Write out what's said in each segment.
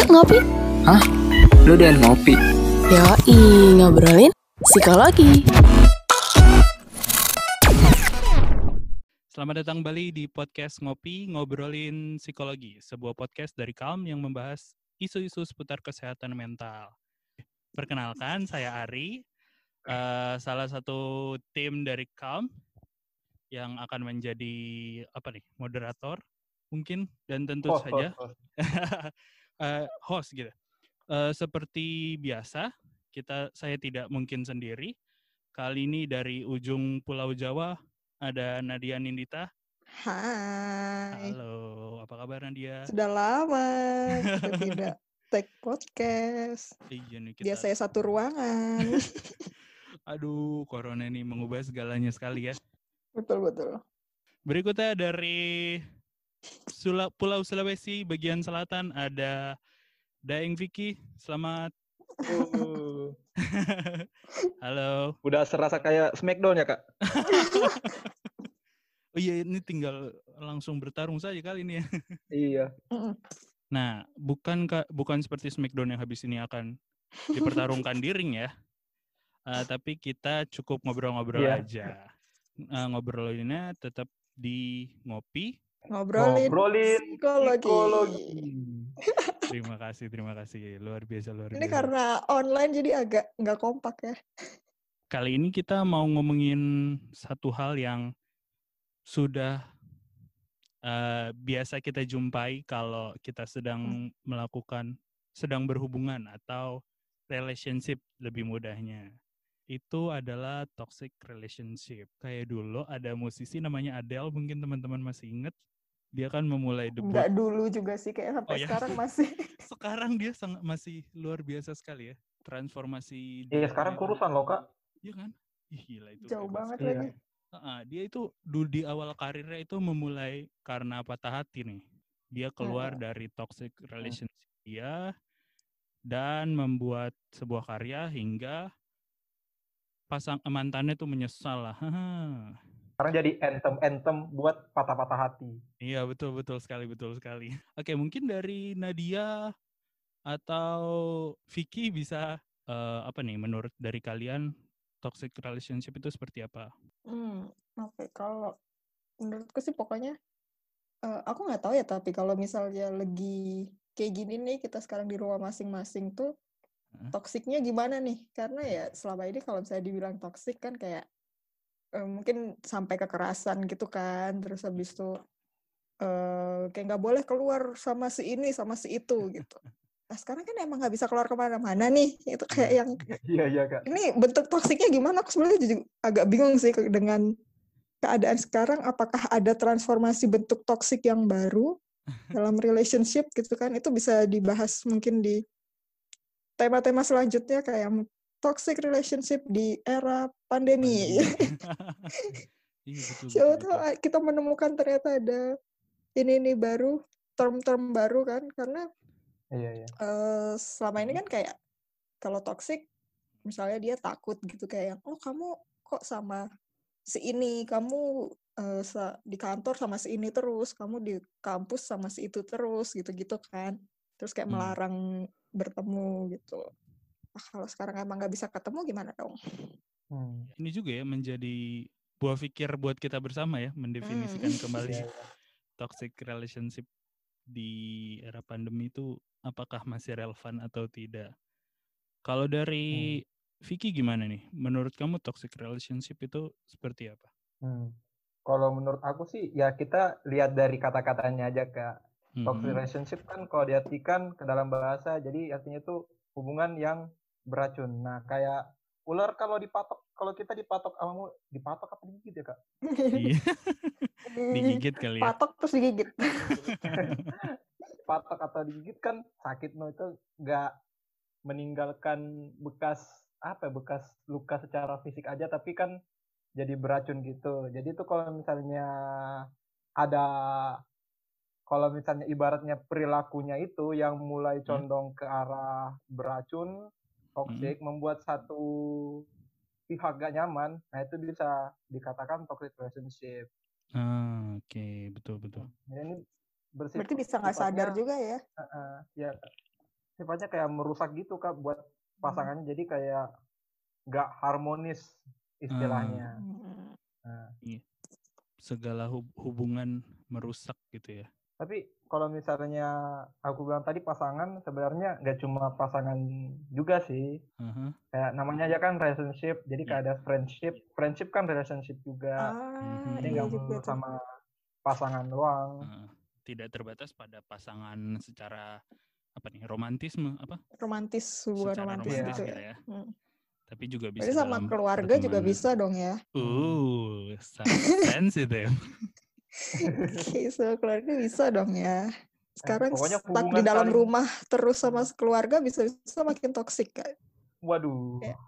Yuk ngopi. Hah? Lu dan ngopi? Yoi, ngobrolin psikologi. Selamat datang kembali di podcast Ngopi Ngobrolin Psikologi, sebuah podcast dari Calm yang membahas isu-isu seputar kesehatan mental. Perkenalkan, saya Ari, uh, salah satu tim dari Calm yang akan menjadi apa nih moderator mungkin dan tentu Host, saja host, host. Uh, host gitu. Uh, seperti biasa, kita saya tidak mungkin sendiri. Kali ini dari ujung Pulau Jawa ada Nadia Nindita. Hai, Halo, apa kabar Nadia? sudah lama kita tidak take podcast. Iya nih kita. Biasanya satu ruangan. Aduh, corona ini mengubah segalanya sekali ya. betul betul. Berikutnya dari Sula- Pulau Sulawesi bagian selatan ada Daeng Vicky. Selamat. Uh, Halo. udah serasa kayak Smackdown ya kak? Oh iya, ini tinggal langsung bertarung saja kali ini ya. Iya. Nah, bukan ka- bukan seperti Smackdown yang habis ini akan dipertarungkan di ring ya. Eh, tapi kita cukup ngobrol-ngobrol Iya. aja. Eh, ngobrolinnya tetap di ngopi. Ngobrolin, Ngobrolin psikologi. Psikologi. Terima kasih, terima kasih. Luar biasa, luar Ini biasa. karena online jadi agak nggak kompak ya. Kali ini kita mau ngomongin satu hal yang sudah eh, biasa kita jumpai kalau kita sedang melakukan, sedang berhubungan atau relationship lebih mudahnya. Itu adalah toxic relationship. Kayak dulu ada musisi namanya Adele, mungkin teman-teman masih inget. Dia kan memulai debut. Nggak dulu juga sih kayak sampai Oh, ya. sekarang masih. Sekarang dia sangat masih luar biasa sekali ya. Transformasi. Iya sekarang dia- kurusan loh kak. Iya kan? Ih, gila itu. Jauh banget sekali. Lagi. Heeh, dia itu dulu di awal karirnya itu memulai karena patah hati nih. Dia keluar dari toxic relationship dia dan membuat sebuah karya hingga pasang mantannya tuh menyesal lah. Sekarang jadi anthem-anthem buat patah-patah hati. Iya betul betul sekali betul sekali. Oke mungkin dari Nadia atau Vicky bisa eh, apa nih menurut dari kalian toxic relationship itu seperti apa? Hmm, oke kalau menurutku sih pokoknya eh, aku nggak tahu ya tapi kalau misalnya lagi kayak gini nih kita sekarang di rumah masing-masing tuh toksiknya gimana nih? Karena ya selama ini kalau misalnya dibilang toksik kan kayak eh, mungkin sampai kekerasan gitu kan, terus habis itu eh, kayak nggak boleh keluar sama si ini sama si itu gitu. Nah sekarang kan emang nggak bisa keluar ke mana-mana nih, itu kayak yang Iya iya kak. ini bentuk toksiknya gimana? Aku sebenarnya juga agak bingung sih dengan keadaan sekarang. Apakah ada transformasi bentuk toksik yang baru dalam relationship gitu kan? Itu bisa dibahas mungkin di tema-tema selanjutnya kayak toxic relationship di era pandemi. Iya betul. Siapa betul, tahu ah, kita menemukan ternyata ada ini ini baru term-term baru kan? Karena Iya iya. eh selama ini kan kayak kalau toxic misalnya dia takut gitu kayak yang, oh kamu kok sama si ini kamu sa- di kantor sama si ini terus kamu di kampus sama si itu terus gitu-gitu kan terus kayak Hmm. melarang bertemu gitu ah, kalau sekarang emang nggak bisa ketemu gimana dong Hmm. Ini juga ya menjadi buah pikir buat kita bersama ya mendefinisikan Hmm. kembali Iya, toxic relationship di era pandemi itu apakah masih relevan atau tidak. Kalau dari Vicky gimana nih? Menurut kamu toxic relationship itu seperti apa? Hmm. Kalau menurut aku sih ya kita lihat dari kata-katanya aja kak. Toxic Mhm. relationship kan kalau diartikan ke dalam bahasa jadi artinya itu hubungan yang beracun. Nah kayak ular kalau dipatok kalau kita dipatok sama dipatok apa digigit ya kak? Digigit kali ya. patok terus digigit patok atau digigit kan sakit no itu nggak meninggalkan bekas apa ya, bekas luka secara fisik aja tapi kan jadi beracun gitu jadi itu kalau misalnya ada kalau misalnya ibaratnya perilakunya itu yang mulai condong ke arah beracun toxic membuat satu pihak gak nyaman nah itu bisa dikatakan toxic relationship Ah, Oke, betul betul. Jadi ini bersifat berarti bisa nggak sadar juga ya Heeh, ya sifatnya kayak merusak gitu kak buat pasangannya jadi kayak nggak harmonis istilahnya. Hmm. Nah, Segala hub- hubungan merusak gitu ya. tapi kalau misalnya aku bilang tadi pasangan sebenarnya nggak cuma pasangan juga sih. Aha. Kayak namanya aja kan relationship, jadi kayak ada friendship. Friendship kan relationship juga. Ah. Jadi iya nggak juga melulu tuh. sama pasangan doang. Heeh. tidak terbatas pada pasangan secara apa nih romantisme apa romantis, secara romantis romantis gitu gitu ya. ya Hmm. tapi juga bisa Berarti sama dalam keluarga juga pertemanan. bisa dong ya. uh sangat sensitif Oke, sama keluarga bisa dong ya. Sekarang pokoknya stuck di dalam saling- rumah terus sama keluarga bisa-bisa makin toksik kan. Waduh. Kayak-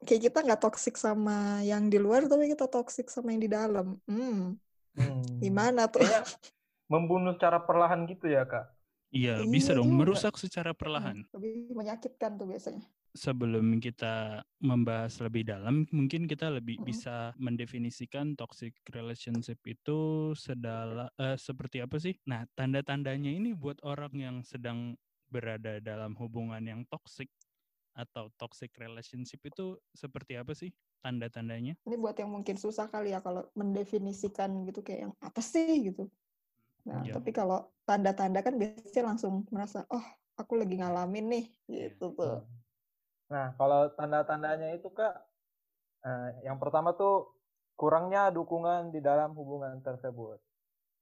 Kayak kita nggak toksik sama yang di luar, tapi kita toksik sama yang di dalam. Hmm, Hmm. gimana tuh? Kayaknya membunuh secara perlahan gitu ya kak. iya Iya bisa dong juga. merusak secara perlahan Lebih menyakitkan tuh biasanya. Sebelum kita membahas lebih dalam, mungkin kita lebih Mm. bisa mendefinisikan toxic relationship itu sedala eh, seperti apa sih? Nah, tanda-tandanya ini buat orang yang sedang berada dalam hubungan yang toxic atau toxic relationship itu seperti apa sih tanda-tandanya? Ini buat yang mungkin susah kali ya kalau mendefinisikan gitu kayak yang apa sih gitu. Nah, Iya. tapi kalau tanda-tanda kan biasanya langsung merasa, oh aku lagi ngalamin nih, Iya. gitu tuh. Nah, kalau tanda-tandanya itu Kak, eh, yang pertama tuh kurangnya dukungan di dalam hubungan tersebut.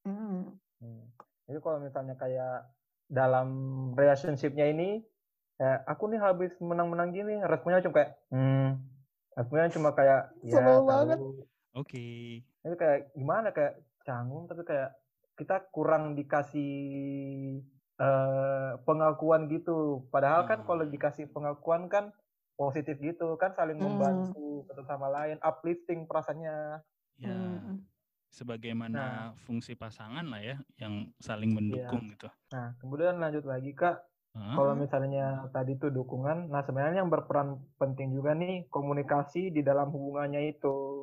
Hmm. Hmm. Jadi kalau misalnya kayak dalam relationship-nya ini, kayak aku nih habis menang-menang gini, responnya cuma kayak, hmm, responnya cuma kayak, ya banget. Oke. Itu kayak gimana kayak canggung, tapi kayak kita kurang dikasih eh, pengakuan gitu. Padahal kan kalau Hmm. dikasih pengakuan kan positif gitu, kan saling Hmm. membantu satu sama lain, uplifting perasaannya. Ya, Hmm. sebagaimana fungsi pasangan lah ya yang saling mendukung gitu. Nah, kemudian lanjut lagi Kak, kalau misalnya tadi tuh dukungan, nah sebenarnya yang berperan penting juga nih komunikasi di dalam hubungannya itu.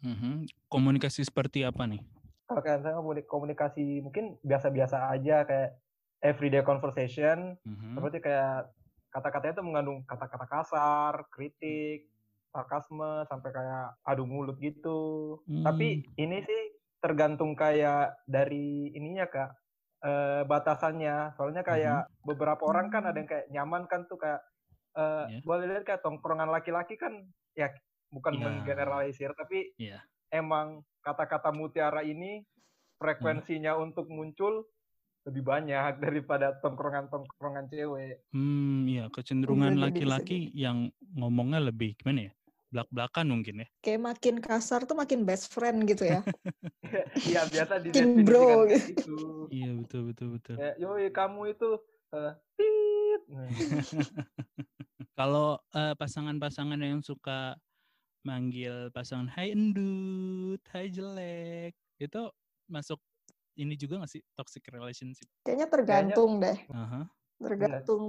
Mhm. Komunikasi seperti apa nih? Kalau kayak saya komuni- komunikasi mungkin biasa-biasa aja kayak everyday conversation, Mhm. seperti kayak kata-katanya itu mengandung kata-kata kasar, kritik, sarkasme, sampai kayak adu mulut gitu. Tapi Hmm. ini sih tergantung kayak dari ininya kak, eh, batasannya. Soalnya kayak beberapa orang kan ada yang kayak nyaman kan tuh kayak, eh, Iya. boleh lihat kayak tongkrongan laki-laki kan, ya bukan Iya. menggeneralisir, tapi Iya. emang kata-kata mutiara ini frekuensinya untuk muncul lebih banyak daripada tongkrongan-tongkrongan cewek. Hmm, iya kecenderungan laki-laki yang ngomongnya lebih gimana ya? Belak-belakan mungkin ya. Kayak makin kasar tuh makin best friend gitu ya. Iya biasa Makin bro, didefinisikan kayak gitu. Iya betul betul betul. Kayak, yoi kamu itu eh, tit. Nah, Kalau eh, pasangan-pasangan yang suka manggil pasangan Hai endut, Hai jelek, itu masuk ini juga nggak sih toxic relationship? Kayaknya tergantung deh. Aha. Tergantung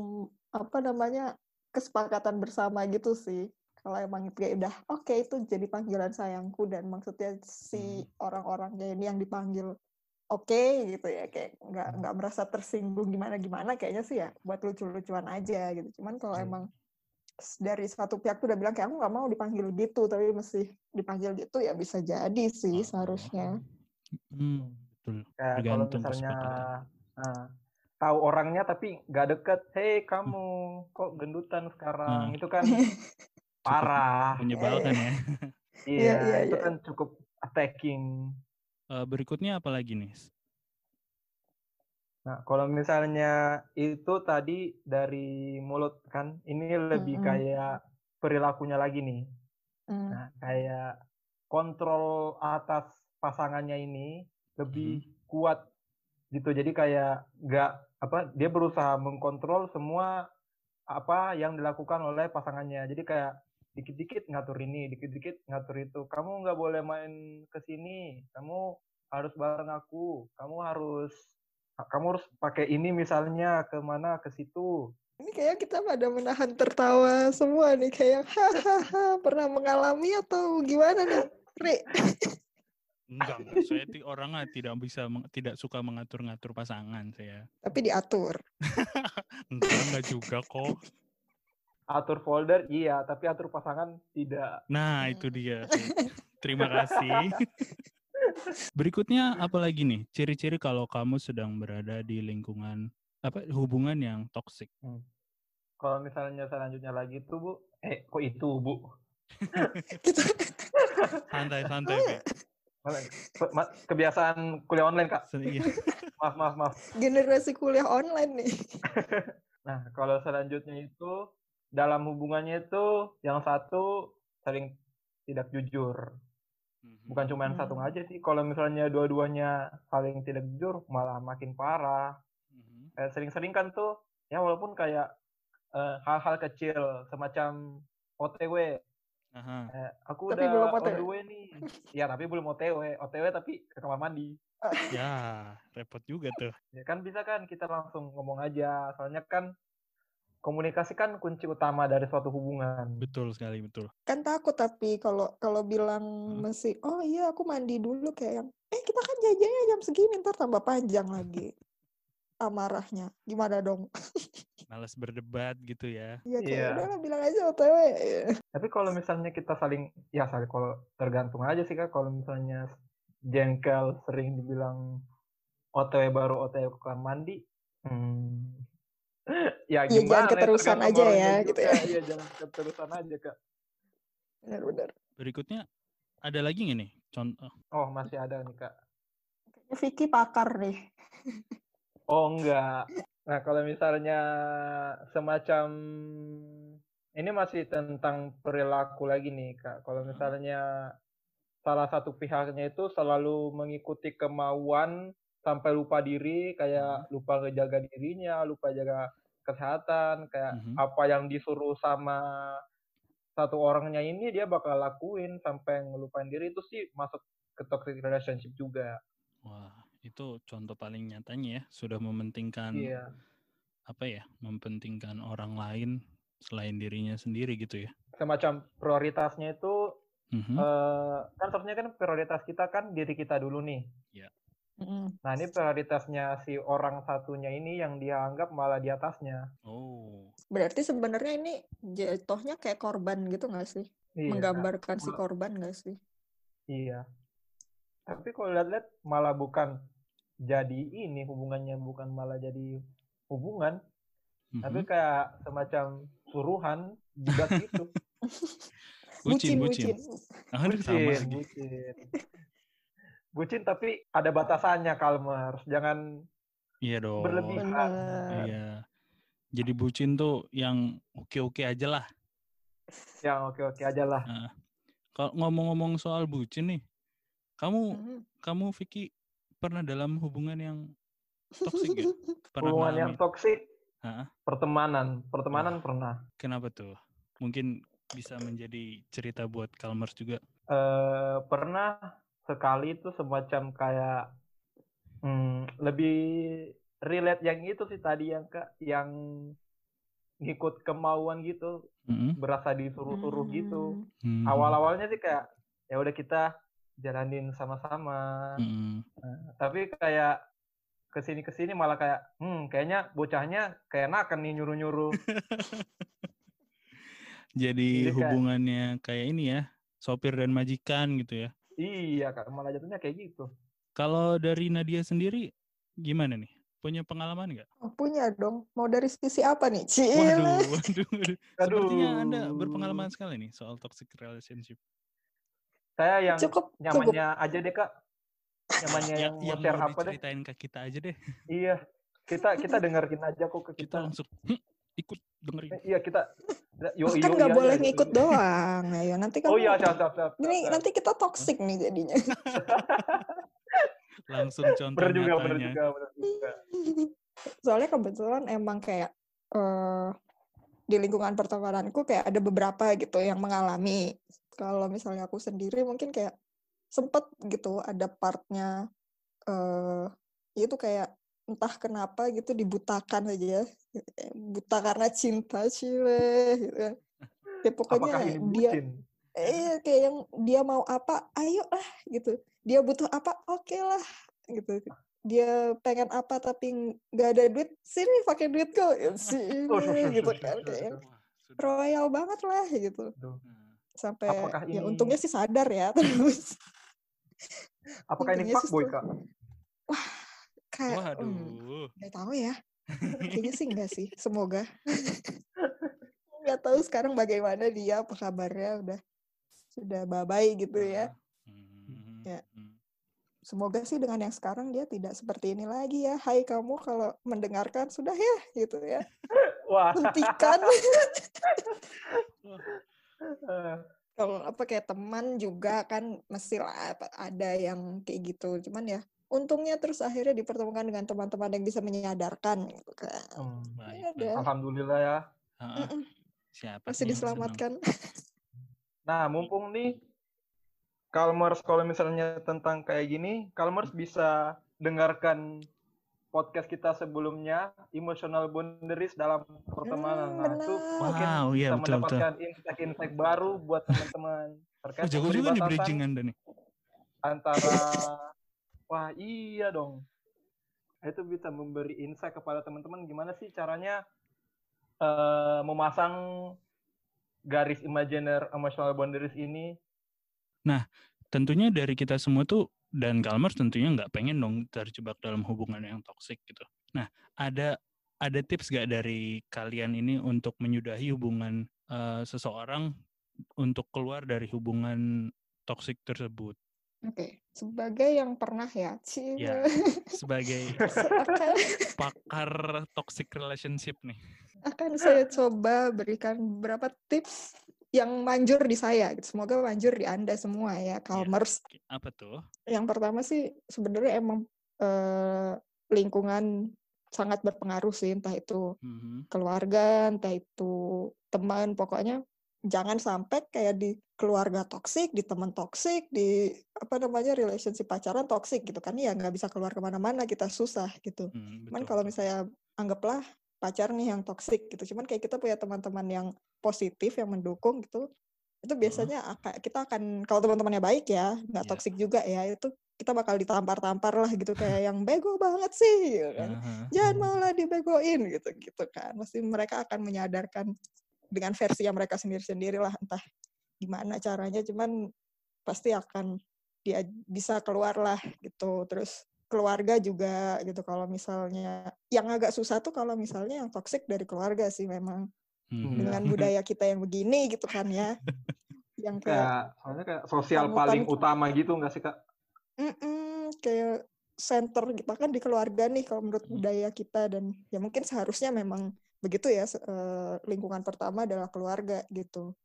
apa namanya kesepakatan bersama gitu sih. Kalau emang itu kayak udah oke itu jadi panggilan sayangku dan maksudnya si orang-orangnya ini yang dipanggil oke gitu ya kayak nggak nggak merasa tersinggung gimana gimana kayaknya sih ya buat lucu-lucuan aja gitu. Cuman kalau Hmm. emang dari satu pihak tuh udah bilang kayak aku nggak mau dipanggil gitu tapi mesti dipanggil gitu ya bisa jadi sih Oh. seharusnya. Hmm, betul. kayak kalau misalnya ah, tahu orangnya tapi nggak deket, hei kamu kok gendutan sekarang? Hmm. Itu kan parah. Menyebalkan ya. Iya, iya, itu iya. kan cukup attacking. Eh, berikutnya apa lagi nih? Nah, kalau misalnya itu tadi dari mulut kan, ini lebih Mm-mm. kayak perilakunya lagi nih. Hmm. Nah, kayak kontrol atas pasangannya ini lebih kuat gitu. Jadi kayak nggak apa dia berusaha mengkontrol semua apa yang dilakukan oleh pasangannya. Jadi kayak dikit-dikit ngatur ini, dikit-dikit ngatur itu. Kamu nggak boleh main ke sini. Kamu harus bareng aku. Kamu harus kamu harus pakai ini misalnya ke mana ke situ. Ini kayak kita pada menahan tertawa semua nih kayak hahaha pernah mengalami atau gimana nih, Ri? Enggak, enggak. Saya ti- orangnya tidak bisa tidak suka mengatur-ngatur pasangan saya. Tapi diatur. Enggak, enggak juga kok. Atur folder iya, tapi atur pasangan tidak. Nah, itu dia. Terima kasih. Berikutnya apa lagi nih? Ciri-ciri kalau kamu sedang berada di lingkungan apa hubungan yang toksik. Kalau misalnya selanjutnya lagi tuh bu, eh kok itu bu? Santai-santai, Kebiasaan kuliah online kak. Iya. Maaf maaf maaf. Generasi kuliah online nih. Nah kalau selanjutnya itu dalam hubungannya itu yang satu saling tidak jujur. Bukan cuma yang satu Hmm. aja sih. Kalau misalnya dua-duanya saling tidak jujur, malah makin parah. Mhm. Kayak sering-sering kan tuh, ya walaupun kayak eh, hal-hal kecil semacam OTW. Aha. Eh, aku Tapi udah belum on OTW. the way nih. Ya tapi belum OTW. OTW tapi ke kamar mandi. Ya, repot juga tuh. Ya kan bisa kan kita langsung ngomong aja. Soalnya kan komunikasi kan kunci utama dari suatu hubungan. Betul sekali, betul. Kan takut tapi kalau kalau bilang Hmm. mesti, oh iya aku mandi dulu kayak yang, eh kita kan janjiannya jam segini ntar tambah panjang lagi. Amarahnya. Gimana dong? Males berdebat gitu ya. Iya kayak Iya. udahlah bilang aja OTW. Tapi kalau misalnya kita saling, ya saling kalau tergantung aja sih kak. Kalau misalnya jengkel sering dibilang OTW baru OTW ke kamar mandi, hmm, ya Iya, jangan gimana? keterusan tergantung aja ya, juga. gitu ya. Iya jangan keterusan aja kak. Benar-benar. Berikutnya ada lagi nggak nih contoh? Oh masih ada nih kak. Kayaknya Vicky pakar nih. Oh enggak. Nah kalau misalnya semacam ini masih tentang perilaku lagi nih kak. Kalau misalnya salah satu pihaknya itu selalu mengikuti kemauan sampai lupa diri, kayak lupa ngejaga dirinya, lupa jaga kesehatan, kayak Mhm. apa yang disuruh sama satu orangnya ini dia bakal lakuin sampai ngelupain diri itu sih masuk ke toxic relationship juga. Wah, itu contoh paling nyatanya ya, sudah mementingkan Iya. apa ya? Mementingkan orang lain selain dirinya sendiri gitu ya. Semacam prioritasnya itu Mhm. eh, kan sebenarnya kan prioritas kita kan diri kita dulu nih. Mm. Nah ini prioritasnya si orang satunya ini yang dia anggap malah di atasnya. Oh, Berarti sebenarnya ini jatuhnya kayak korban gitu nggak sih? Iya. Menggambarkan si Kalau- korban nggak sih? Iya. Tapi kalau lihat-lihat malah bukan jadi ini hubungannya bukan malah jadi hubungan, tapi Mhm. kayak semacam suruhan juga gitu. bucin, bucin. Sama bucin, lagi. bucin. Bucin tapi ada batasannya Kalmers. Jangan Iya dong. berlebihan. Iya. Jadi bucin tuh yang oke-oke aja lah. Yang oke-oke aja lah. Kalau ngomong-ngomong soal bucin nih, kamu Mm. kamu Vicky pernah dalam hubungan yang toksik gak? Pernah Hubungan yang ngalamin? toksik, Hah? pertemanan. Pertemanan pernah. Kenapa tuh? Mungkin bisa menjadi cerita buat Kalmers juga. eh pernah sekali itu semacam kayak hmm, lebih relate yang itu sih tadi yang kak yang ngikut kemauan gitu Mhm. berasa disuruh-suruh gitu Mhm. awal-awalnya sih kayak ya udah kita jalanin sama-sama Mhm. tapi kayak ke sini ke sini malah kayak hmm kayaknya bocahnya kayak nakan nih nyuruh-nyuruh Jadi Jadi kayak- hubungannya kayak ini ya, sopir dan majikan gitu ya. iya kak malah jatuhnya kayak gitu Kalau dari Nadia sendiri gimana nih? Punya pengalaman nggak? Oh, punya dong. Mau dari sisi apa nih? Cile. Waduh, waduh, waduh. Sepertinya Anda berpengalaman sekali nih soal toxic relationship. Saya yang Cukup, cukup. nyamannya aja deh kak nyamannya yang, yang mau share mau apa deh ke kita aja deh. iya kita kita dengerin aja kok ke Kita kita, langsung "Hm, ikut dengerin. Iya kita yo kan nggak boleh ngikut doang. Ayo nanti kamu. oh iya siap siap siap, Ini siap. nanti kita toxic nih jadinya. Langsung contoh bener juga bener juga bener juga Soalnya kebetulan emang kayak eh di lingkungan pertemananku kayak ada beberapa gitu yang mengalami. Kalau misalnya aku sendiri mungkin kayak sempet gitu ada partnya eh itu kayak entah kenapa gitu dibutakan aja buta karena cinta cile gitu kan. ya pokoknya dia Iya, kayak yang dia mau apa, ayo lah gitu. Dia butuh apa, oke lah gitu. Dia pengen apa tapi nggak ada duit, sini pakai duit kok, sini gitu kan. Kayak royal banget lah gitu. Nah, Sampai Apakah ya ini- untungnya sih sadar ya terus. Apakah ini fuckboy, Kak? Kayak, hmm, Waduh. nggak tahu ya. Kayaknya sih enggak sih, semoga. Nggak tahu sekarang bagaimana dia, apa kabarnya udah sudah bye-bye gitu ya. Hmm, Ya. hmm. Semoga sih dengan yang sekarang dia tidak seperti ini lagi ya. Hai kamu kalau mendengarkan sudah ya gitu ya. Wah. Hentikan. Eh, kalau apa kayak teman juga kan mesti lah ada yang kayak gitu. Cuman ya untungnya terus akhirnya dipertemukan dengan teman-teman yang bisa menyadarkan gitu kan. hmm. Baik, Ya Alhamdulillah ya. Ah, Mm-mm, siapa masih diselamatkan. Nah, mumpung nih Kalmers kalau misalnya tentang kayak gini, Kalmers bisa dengarkan podcast kita sebelumnya, Emotional Boundaries dalam pertemanan. Hmm, Nah, itu mungkin Wow, iya bisa betul betul. mendapatkan insight-insight baru buat teman-teman terkait Oh, jago juga nih bridging Anda nih. antara wah iya dong. Itu bisa memberi insight kepada teman-teman gimana sih caranya eh, memasang garis imajiner emotional boundaries ini Tentunya dari kita semua tuh dan Kalmar tentunya nggak pengen dong terjebak dalam hubungan yang toksik gitu. Nah, ada ada tips gak dari kalian ini untuk menyudahi hubungan eh, seseorang untuk keluar dari hubungan toksik tersebut? Oke, sebagai yang pernah ya, Ci, Ya, sebagai pakar toxic relationship nih. akan saya coba berikan beberapa tips yang manjur di saya. gitu. Semoga manjur di Anda semua ya, Kalmers. Apa tuh? Yang pertama sih sebenarnya emang eh, lingkungan sangat berpengaruh sih, entah itu Mhm. keluarga, entah itu teman, pokoknya jangan sampai kayak di keluarga toksik, di teman toksik, di apa namanya relationship pacaran toksik gitu kan ya nggak bisa keluar ke mana-mana kita susah gitu. Hmm, Cuman kalau misalnya anggaplah pacar nih yang toksik gitu, cuman kayak kita punya teman-teman yang positif yang mendukung gitu, itu biasanya aka- kita akan kalau teman-temannya baik ya, nggak Iya. toksik juga ya, itu kita bakal ditampar-tampar lah gitu kayak yang bego banget sih, gitu kan. Aha. Jangan maulah dibegoin gitu gitu kan. Pasti mereka akan menyadarkan dengan versi yang mereka sendiri-sendiri lah entah gimana caranya, cuman pasti akan dia bisa keluar lah gitu. Terus keluarga juga gitu kalau misalnya yang agak susah tuh kalau misalnya yang toksik dari keluarga sih memang Mhm. dengan budaya kita yang begini gitu kan ya yang kayak kayak soalnya kayak sosial paling gitu. utama gitu nggak sih kak? "Mm-mm," kayak center kita kan di keluarga nih kalau menurut Hmm. budaya kita dan ya mungkin seharusnya memang begitu ya eh, lingkungan pertama adalah keluarga gitu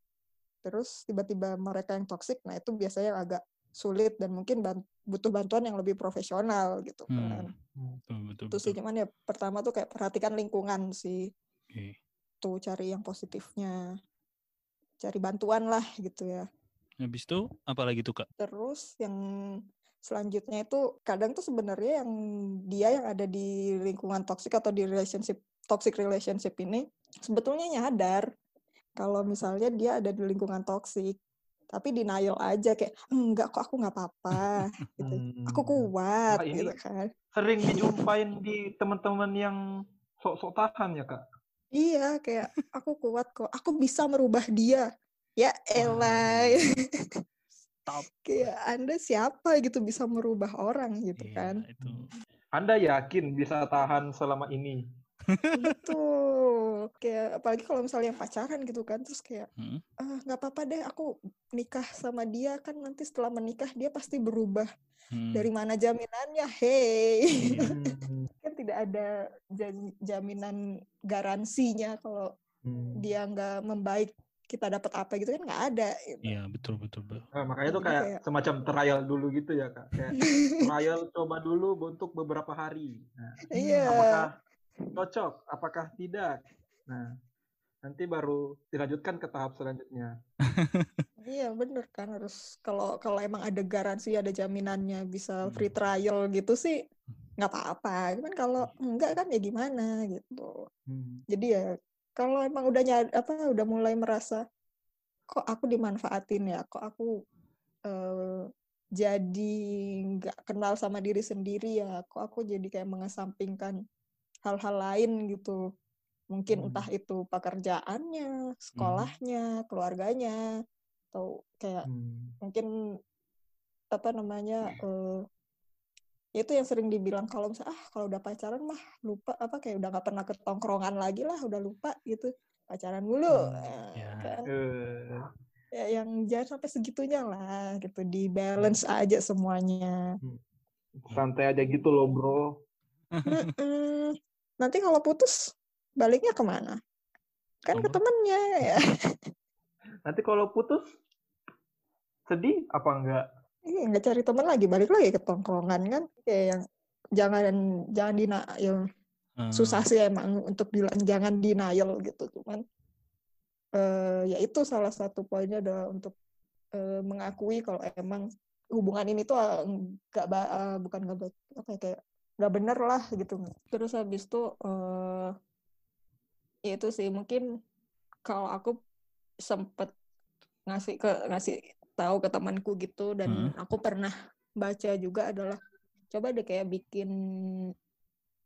terus tiba-tiba mereka yang toksik nah itu biasanya agak sulit dan mungkin ban- butuh bantuan yang lebih profesional gitu kan Hmm, betul, betul, itu sih betul. cuman ya pertama tuh kayak perhatikan lingkungan sih Oke. tuh cari yang positifnya cari bantuan lah gitu ya Habis itu apa lagi tuh kak? terus yang selanjutnya itu kadang tuh sebenarnya yang dia yang ada di lingkungan toksik atau di relationship toxic relationship ini sebetulnya nyadar kalau misalnya dia ada di lingkungan toksik tapi denial aja kayak enggak kok aku nggak apa-apa gitu aku Hmm. kuat ini gitu kan Sering dijumpain di teman-teman yang sok-sok tahan ya kak? iya kayak aku kuat kok aku bisa merubah dia ya elah Stop. kayak anda siapa gitu bisa merubah orang gitu Iya, kan itu. Anda yakin bisa tahan selama ini? Gitu kayak apalagi kalau misalnya yang pacaran gitu kan terus kayak Hmm. ah nggak apa-apa deh aku nikah sama dia kan nanti setelah menikah dia pasti berubah Hmm. dari mana jaminannya hei Iya. Hmm. kan tidak ada jaminan garansinya kalau Hmm. dia nggak membaik kita dapat apa gitu kan nggak ada gitu. Iya betul betul betul. Nah, makanya itu Jadi kayak kayak- semacam trial dulu gitu ya kak. Kayak trial coba dulu untuk beberapa hari. Nah, iya apakah cocok? Apakah tidak? Nah, nanti baru dilanjutkan ke tahap selanjutnya. iya bener kan harus kalau kalau emang ada garansi ada jaminannya bisa Hmm. free trial gitu sih nggak apa-apa cuman kalau enggak kan ya gimana gitu Hmm. jadi ya kalau emang udah nyad apa udah mulai merasa kok aku dimanfaatin ya kok aku eh, jadi nggak kenal sama diri sendiri ya kok aku jadi kayak mengesampingkan hal-hal lain gitu mungkin Hmm. entah itu pekerjaannya sekolahnya keluarganya atau kayak Hmm. mungkin apa namanya eh itu yang sering dibilang kalau misalnya ah kalau udah pacaran mah lupa apa kayak udah nggak pernah ke tongkrongan lagi lah udah lupa gitu pacaran mulu Hmm, ya. kan Eh, ya yang jangan sampai segitunya lah gitu di balance aja semuanya santai aja gitu loh bro. Nanti kalau putus baliknya ke mana? Kan ke Ke mana? temennya ya. Nanti kalau putus sedih apa enggak? Iya, nggak cari teman lagi balik lagi ke tongkrongan kan? Kayak yang jangan jangan dina yang Eh, susah sih emang untuk bilang jangan denial gitu cuman eh ya itu salah satu poinnya adalah untuk eh, mengakui kalau emang hubungan ini tuh eh, nggak ba- eh, bukan nggak ba- apa ya, kayak nggak bener lah gitu. Terus habis itu eh ya itu sih mungkin kalau aku sempet ngasih ke ngasih tahu ke temanku gitu dan aku pernah baca juga adalah coba deh kayak bikin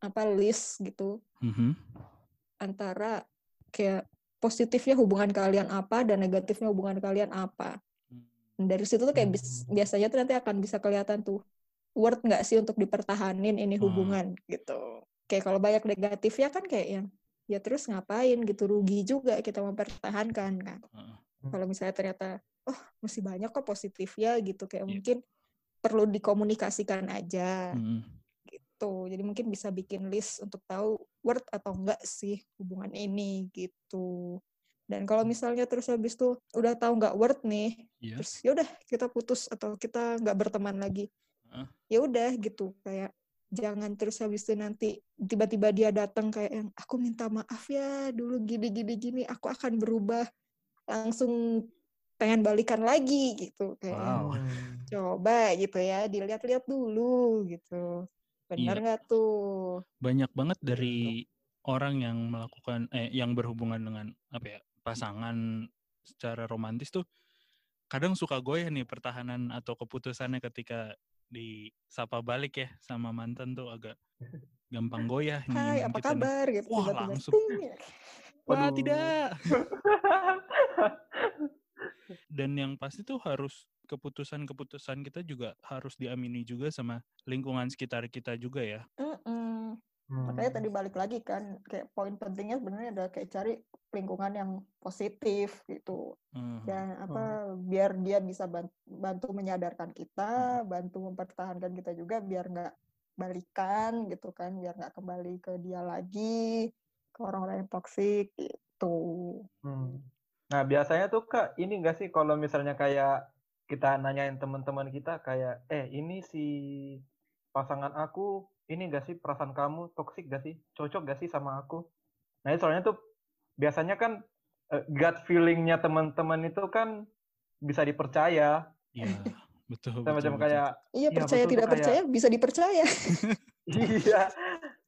apa list gitu mhm. antara kayak positifnya hubungan kalian apa dan negatifnya hubungan kalian apa. Dan dari situ tuh kayak bis- Hmm. biasanya tuh nanti akan bisa kelihatan tuh worth nggak sih untuk dipertahanin ini Hmm. hubungan gitu. Kayak kalau banyak negatifnya kan kayak yang ya terus ngapain gitu rugi juga kita mempertahankan kan. Heeh. Kalau misalnya ternyata oh masih banyak kok positifnya gitu kayak Iya. mungkin perlu dikomunikasikan aja gitu. Jadi mungkin bisa bikin list untuk tahu worth atau enggak sih hubungan ini gitu. Dan kalau misalnya terus habis tuh udah tahu nggak worth nih, Iya. terus ya udah kita putus atau kita nggak berteman lagi. Heeh. Ya udah gitu kayak jangan terus habis itu nanti tiba-tiba dia datang kayak yang aku minta maaf ya dulu gini gini gini aku akan berubah langsung pengen balikan lagi gitu kayak Wow. Coba gitu ya dilihat-lihat dulu gitu benar Iya. nggak tuh banyak banget dari orang yang melakukan eh yang berhubungan dengan apa ya pasangan secara romantis tuh kadang suka goyah nih pertahanan atau keputusannya ketika disapa balik ya sama mantan tuh agak gampang goyah nih Hai iman apa kita nih. kabar gitu Wah, tiba-tiba langsung. ting. Wah tidak. Dan yang pasti tuh harus keputusan-keputusan kita juga harus diamini juga sama lingkungan sekitar kita juga ya. Mm-mm. Hmm. makanya tadi balik lagi kan kayak poin pentingnya sebenarnya adalah kayak cari lingkungan yang positif gitu Mhm. dan apa biar dia bisa ban- bantu menyadarkan kita bantu mempertahankan kita juga biar nggak balikan gitu kan biar nggak kembali ke dia lagi ke orang-orang yang toksik gitu Hmm. Nah, biasanya tuh Kak, ini enggak sih kalau misalnya kayak kita nanyain teman-teman kita kayak, eh ini si pasangan aku, ini enggak sih perasaan kamu toksik gak sih? Cocok gak sih sama aku? Nah, itu soalnya tuh biasanya kan eh, gut feeling-nya teman-teman itu kan bisa dipercaya. Iya, betul. Sama macam kayak, iya Iya, percaya betul tidak kayak- percaya bisa dipercaya iya,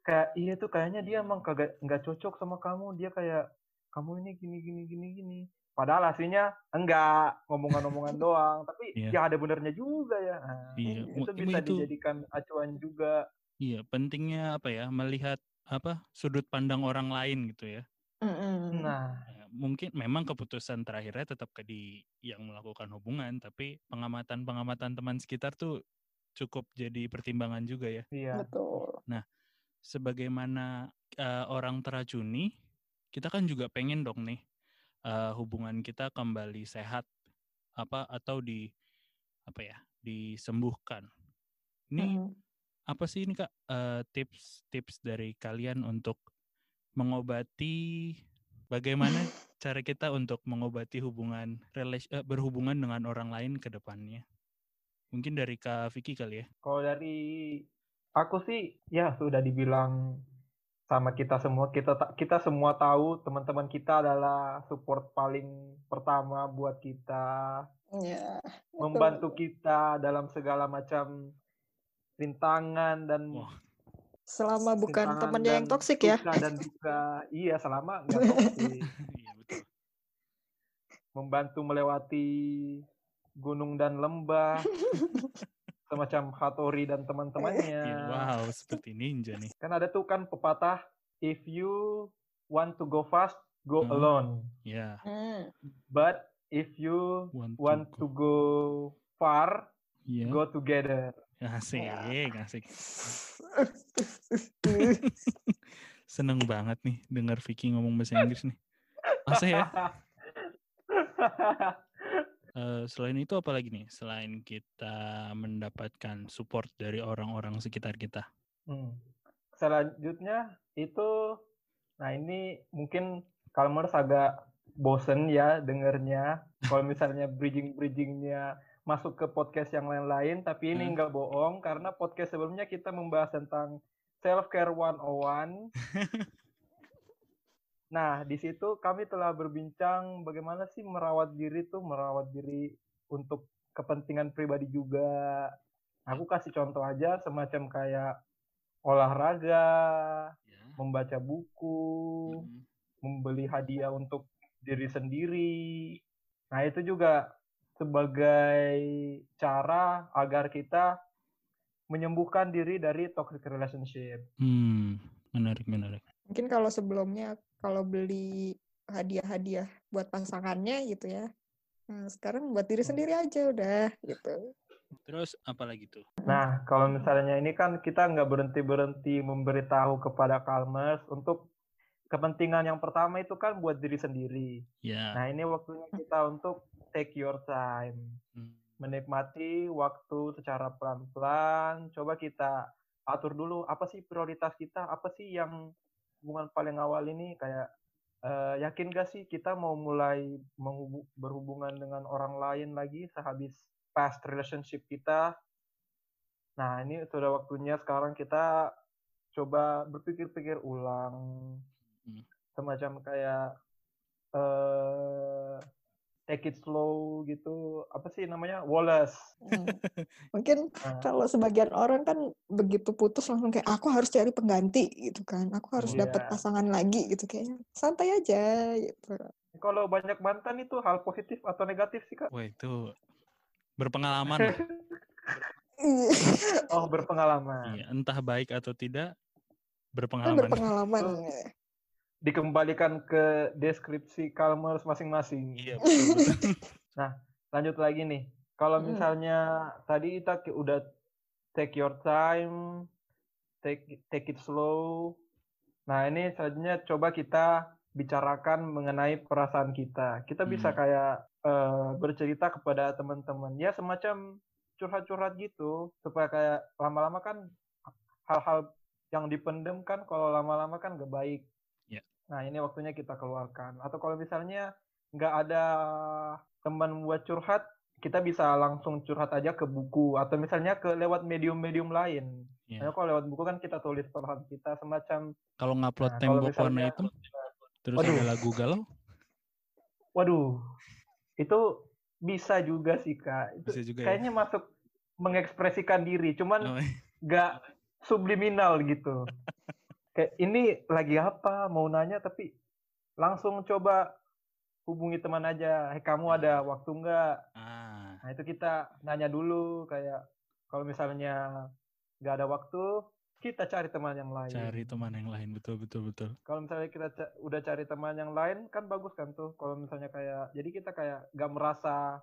kayak iya tuh kayaknya dia emang kagak nggak cocok sama kamu. Dia kayak kamu ini gini gini gini gini. Padahal aslinya enggak ngomongan-ngomongan doang, tapi Iya. ya ada benernya juga ya. Nah, Iya, itu mu- bisa itu dijadikan acuan juga. Iya, pentingnya apa ya? Melihat apa sudut pandang orang lain gitu ya. Mm-mm. Nah, Ya, mungkin memang keputusan terakhirnya tetap ke di yang melakukan hubungan, tapi pengamatan-pengamatan teman sekitar tuh cukup jadi pertimbangan juga ya. iya. betul Sebagaimana eh, orang teracuni, kita kan juga pengen dong nih eh, hubungan kita kembali sehat apa atau di apa ya disembuhkan. Ini Mm. apa sih ini kak eh, tips-tips dari kalian untuk mengobati bagaimana cara kita untuk mengobati hubungan relas- eh, berhubungan dengan orang lain ke depannya? Mungkin dari kak Vicky kali ya. Kalau dari aku sih ya sudah dibilang sama kita semua kita ta- kita semua tahu teman-teman kita adalah support paling pertama buat kita ya membantu kita dalam segala macam rintangan dan Wah. Selama bukan temannya yang toksik ya dan duka. Iya, selama nggak toksik. iya betul membantu melewati gunung dan lembah, semacam Hattori dan teman-temannya. Ya, wow, seperti ninja nih. Kan ada tuh kan pepatah, if you want to go fast, go Hmm. alone. Ya, Hmm. But if you want, want to go far, Ya, go together. Asik, asik. Seneng banget nih dengar Vicky ngomong bahasa Inggris nih. Masa ya? Eh, selain itu apa lagi nih? Selain kita mendapatkan support dari orang-orang sekitar kita. Hmm. Selanjutnya itu, nah ini mungkin Kalmers agak bosen ya dengernya. Kalau misalnya bridging-bridgingnya masuk ke podcast yang lain-lain, tapi ini Hmm. nggak bohong karena podcast sebelumnya kita membahas tentang self care 101. Nah, di situ kami telah berbincang bagaimana sih merawat diri tuh, merawat diri untuk kepentingan pribadi juga. Aku kasih contoh aja semacam kayak olahraga, Ya. membaca buku, Mm. membeli hadiah untuk diri sendiri. Nah, itu juga sebagai cara agar kita menyembuhkan diri dari toxic relationship. Hmm, menarik, menarik. Mungkin kalau sebelumnya kalau beli hadiah-hadiah buat pasangannya gitu ya. Nah, sekarang buat diri sendiri aja udah gitu. Terus apa lagi tuh? Nah, kalau misalnya ini kan kita nggak berhenti-berhenti memberitahu kepada Kalmers untuk kepentingan yang pertama itu kan buat diri sendiri. Ya. Nah, ini waktunya kita untuk take your time. hmm, Menikmati waktu secara pelan-pelan. Coba kita atur dulu apa sih prioritas kita, apa sih yang hubungan paling awal ini kayak eh, yakin gak sih kita mau mulai berhubungan dengan orang lain lagi sehabis past relationship kita. Nah, ini sudah waktunya sekarang kita coba berpikir-pikir ulang. Hmm. Semacam kayak take it slow gitu. Apa sih namanya? Wallace. Hmm. Mungkin Nah, kalau sebagian orang kan begitu putus langsung kayak aku harus cari pengganti gitu kan. Aku harus dapat Iya. pasangan lagi gitu kayaknya. Santai aja gitu. kalau banyak mantan itu hal positif atau negatif sih, Kak? Wah, itu berpengalaman. Oh, berpengalaman. Iya, entah baik atau tidak, berpengalaman. berpengalaman. Dikembalikan ke deskripsi Kalmers masing-masing. Iya, betul, betul. lanjut lagi nih. Kalau Hmm. misalnya tadi kita ki- udah take your time, take take it slow. Nah, ini selanjutnya coba kita bicarakan mengenai perasaan kita. Kita bisa Hmm. kayak eh, bercerita kepada teman-teman. Ya semacam curhat-curhat gitu supaya kayak lama-lama kan hal-hal yang dipendem kan kalau lama-lama kan gak baik. Ya. Nah, ini waktunya kita keluarkan. Atau kalau misalnya nggak ada teman buat curhat, kita bisa langsung curhat aja ke buku atau misalnya ke lewat medium-medium lain. Iya. Nah, kalau lewat buku kan kita tulis perasaan kita semacam, Kalau ngupload Nah, tembok warna hitam, terus Waduh. ada lagu galau, waduh, itu bisa juga sih kak. Itu bisa juga ya. kayaknya masuk mengekspresikan diri, cuman Oh, nggak subliminal gitu. Kayak ini lagi apa, mau nanya tapi langsung coba hubungi teman aja. Hey, kamu ada waktu nggak? ah, Nah itu kita nanya dulu kayak kalau misalnya nggak ada waktu, kita cari teman yang lain. cari teman yang lain, betul, betul, betul. Kalau misalnya kita ca- udah cari teman yang lain, kan bagus kan tuh. Kalau misalnya kayak, jadi kita kayak nggak merasa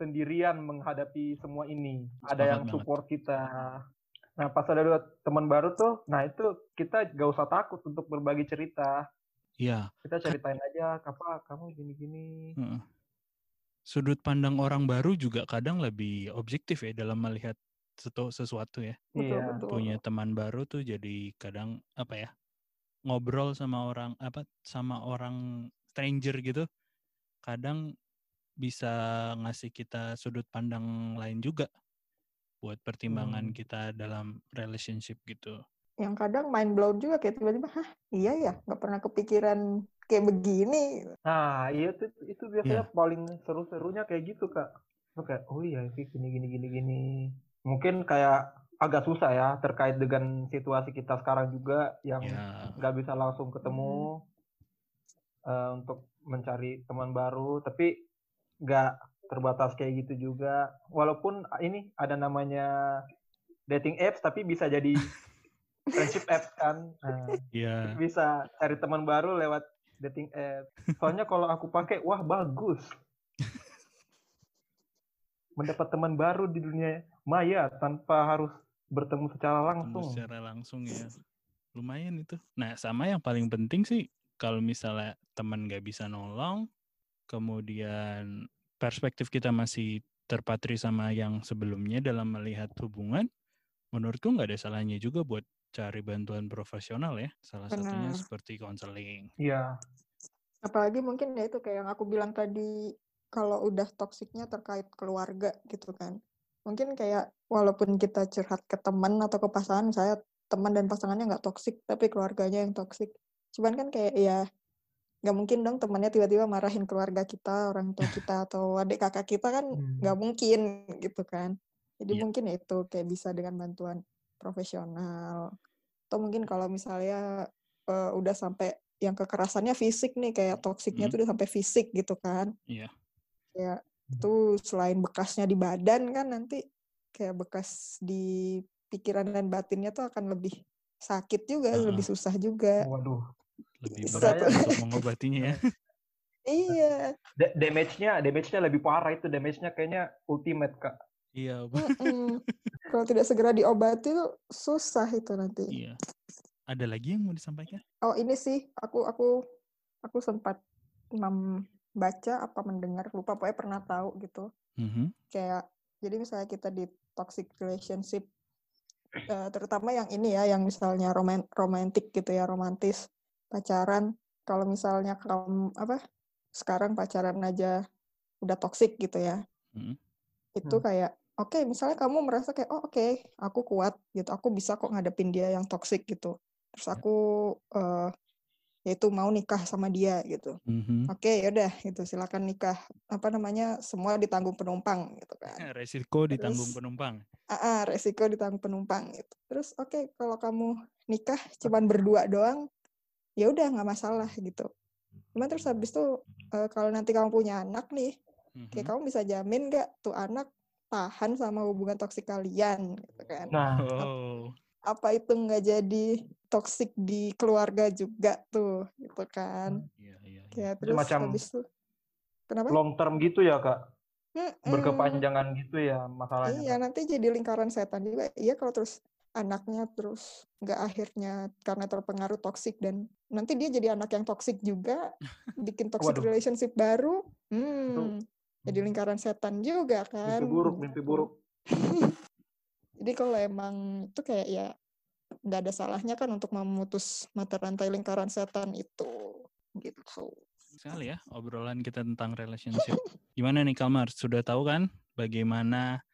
sendirian menghadapi semua ini. Ada yang banget. support kita. Nah pas ada dua teman baru tuh, nah itu kita gak usah takut untuk berbagi cerita. Iya, Kita ceritain aja, apa kamu gini-gini. heeh. sudut pandang orang baru juga kadang lebih objektif ya dalam melihat sesuatu ya. Betul, Iya. betul. Punya teman baru tuh jadi kadang apa ya ngobrol sama orang apa sama orang stranger gitu, kadang bisa ngasih kita sudut pandang lain juga buat pertimbangan Hmm. kita dalam relationship gitu. Yang kadang mind blown juga kayak tiba-tiba, hah iya ya nggak pernah kepikiran kayak begini. Nah iya itu, itu biasanya paling seru-serunya kayak gitu kak. Tuh kayak, oh iya sih gini gini gini gini. Mungkin kayak agak susah ya terkait dengan situasi kita sekarang juga yang Ya, nggak bisa langsung ketemu eh, untuk mencari teman baru tapi nggak terbatas kayak gitu juga walaupun ini ada namanya dating apps tapi bisa jadi friendship apps kan nah, Iya. bisa cari teman baru lewat dating apps soalnya kalau aku pakai wah bagus mendapat teman baru di dunia maya tanpa harus bertemu secara langsung secara langsung ya. Lumayan itu. Nah, sama yang paling penting sih kalau misalnya teman nggak bisa nolong, kemudian perspektif kita masih terpatri sama yang sebelumnya dalam melihat hubungan, menurutku nggak ada salahnya juga buat cari bantuan profesional ya. Salah satunya Benar. seperti konseling. iya Apalagi mungkin ya itu kayak yang aku bilang tadi kalau udah toksiknya terkait keluarga gitu kan. Mungkin kayak walaupun kita curhat ke teman atau ke pasangan, saya teman dan pasangannya nggak toksik tapi keluarganya yang toksik. Cuman kan kayak ya nggak mungkin dong temannya tiba-tiba marahin keluarga kita, orang tua kita atau adik kakak kita kan Hmm. nggak mungkin gitu kan. Jadi Iya. mungkin ya itu kayak bisa dengan bantuan profesional. Atau mungkin kalau misalnya eh, udah sampai yang kekerasannya fisik nih kayak toksiknya Hmm. tuh udah sampai fisik gitu kan. Iya. Kayak itu selain bekasnya di badan kan nanti kayak bekas di pikiran dan batinnya tuh akan lebih sakit juga, Heeh. lebih susah juga. waduh Lebih berat untuk mengobatinya ya. Iya. Da- damage-nya damage-nya lebih parah itu damage-nya kayaknya ultimate kak Iya, Bu. Mm-mm. Kalau tidak segera diobati tuh susah itu nanti. iya. Ada lagi yang mau disampaikan? Oh ini sih aku aku aku sempat membaca apa mendengar lupa pokoknya pernah tahu gitu Mhm. kayak jadi misalnya kita di toxic relationship eh, terutama yang ini ya yang misalnya roman romantik gitu ya romantis pacaran. Kalau misalnya kamu apa sekarang pacaran aja udah toxic gitu ya. Mhm. itu Hmm. kayak oke misalnya kamu merasa kayak oh oke aku kuat gitu aku bisa kok ngadepin dia yang toxic gitu. Terus aku eh yaitu mau nikah sama dia gitu. Mhm. oke yaudah gitu silakan nikah. Apa namanya semua ditanggung penumpang gitu kan. Resiko ditanggung Terus- penumpang. ah resiko ditanggung penumpang gitu. Terus oke kalau kamu nikah cuman berdua doang ya udah nggak masalah gitu cuman terus habis itu eh, kalau nanti kamu punya anak nih kayak Mhm. kamu bisa jamin nggak tuh anak tahan sama hubungan toksik kalian gitu kan nah Oh. apa itu nggak jadi toksik di keluarga juga tuh gitu kan Iya, iya, iya. kayak Itu terus macam habis itu kenapa long term gitu ya kak Mm-mm. berkepanjangan gitu ya masalahnya Iya, Kak. nanti jadi lingkaran setan juga. Iya, kalau terus anaknya terus nggak akhirnya karena terpengaruh toksik dan nanti dia jadi anak yang toksik juga, bikin toxic Waduh. relationship baru. Hmm, jadi Hmm. lingkaran setan juga kan. mimpi buruk mimpi buruk Jadi kalau emang itu kayak ya nggak ada salahnya kan untuk memutus mata rantai lingkaran setan itu. Gitu. sekali ya obrolan kita tentang relationship. Gimana nih Kalmar? Sudah tahu kan bagaimana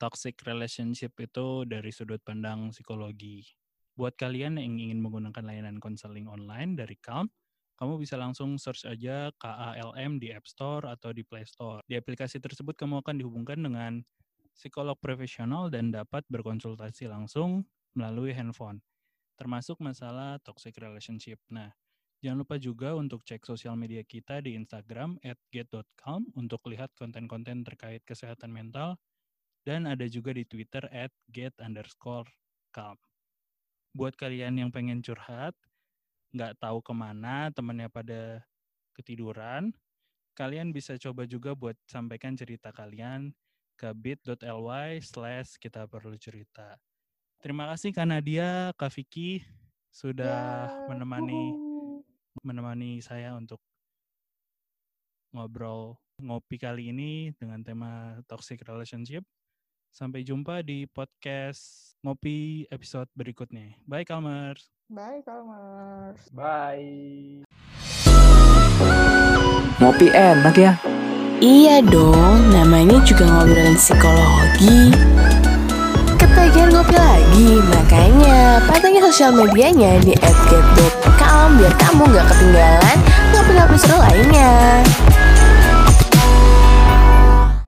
toxic relationship itu dari sudut pandang psikologi? Buat kalian yang ingin menggunakan layanan konseling online dari Calm, kamu bisa langsung search aja KALM di App Store atau di Play Store. Di aplikasi tersebut kamu akan dihubungkan dengan psikolog profesional dan dapat berkonsultasi langsung melalui handphone, termasuk masalah toxic relationship. Nah, Jangan lupa juga untuk cek sosial media kita di Instagram at get.calm untuk lihat konten-konten terkait kesehatan mental dan ada juga di Twitter at get underscore calm. Buat kalian yang pengen curhat, nggak tahu ke mana, temennya pada ketiduran, kalian bisa coba juga buat sampaikan cerita kalian ke bit.ly slash kita perlu cerita. Terima kasih Kak Nadia, Kak Vicky, sudah Ya, menemani menemani saya untuk ngobrol ngopi kali ini dengan tema toxic relationship. Sampai jumpa di podcast ngopi episode berikutnya. Bye Kalmers. Bye, Kalmars. bye Ngopi enak ya. Iya dong, namanya juga ngobrolin psikologi. Ketagihan ngopi lagi, makanya pantengin sosial medianya di @get.calm biar kamu nggak ketinggalan ngopi-ngopi seru lainnya.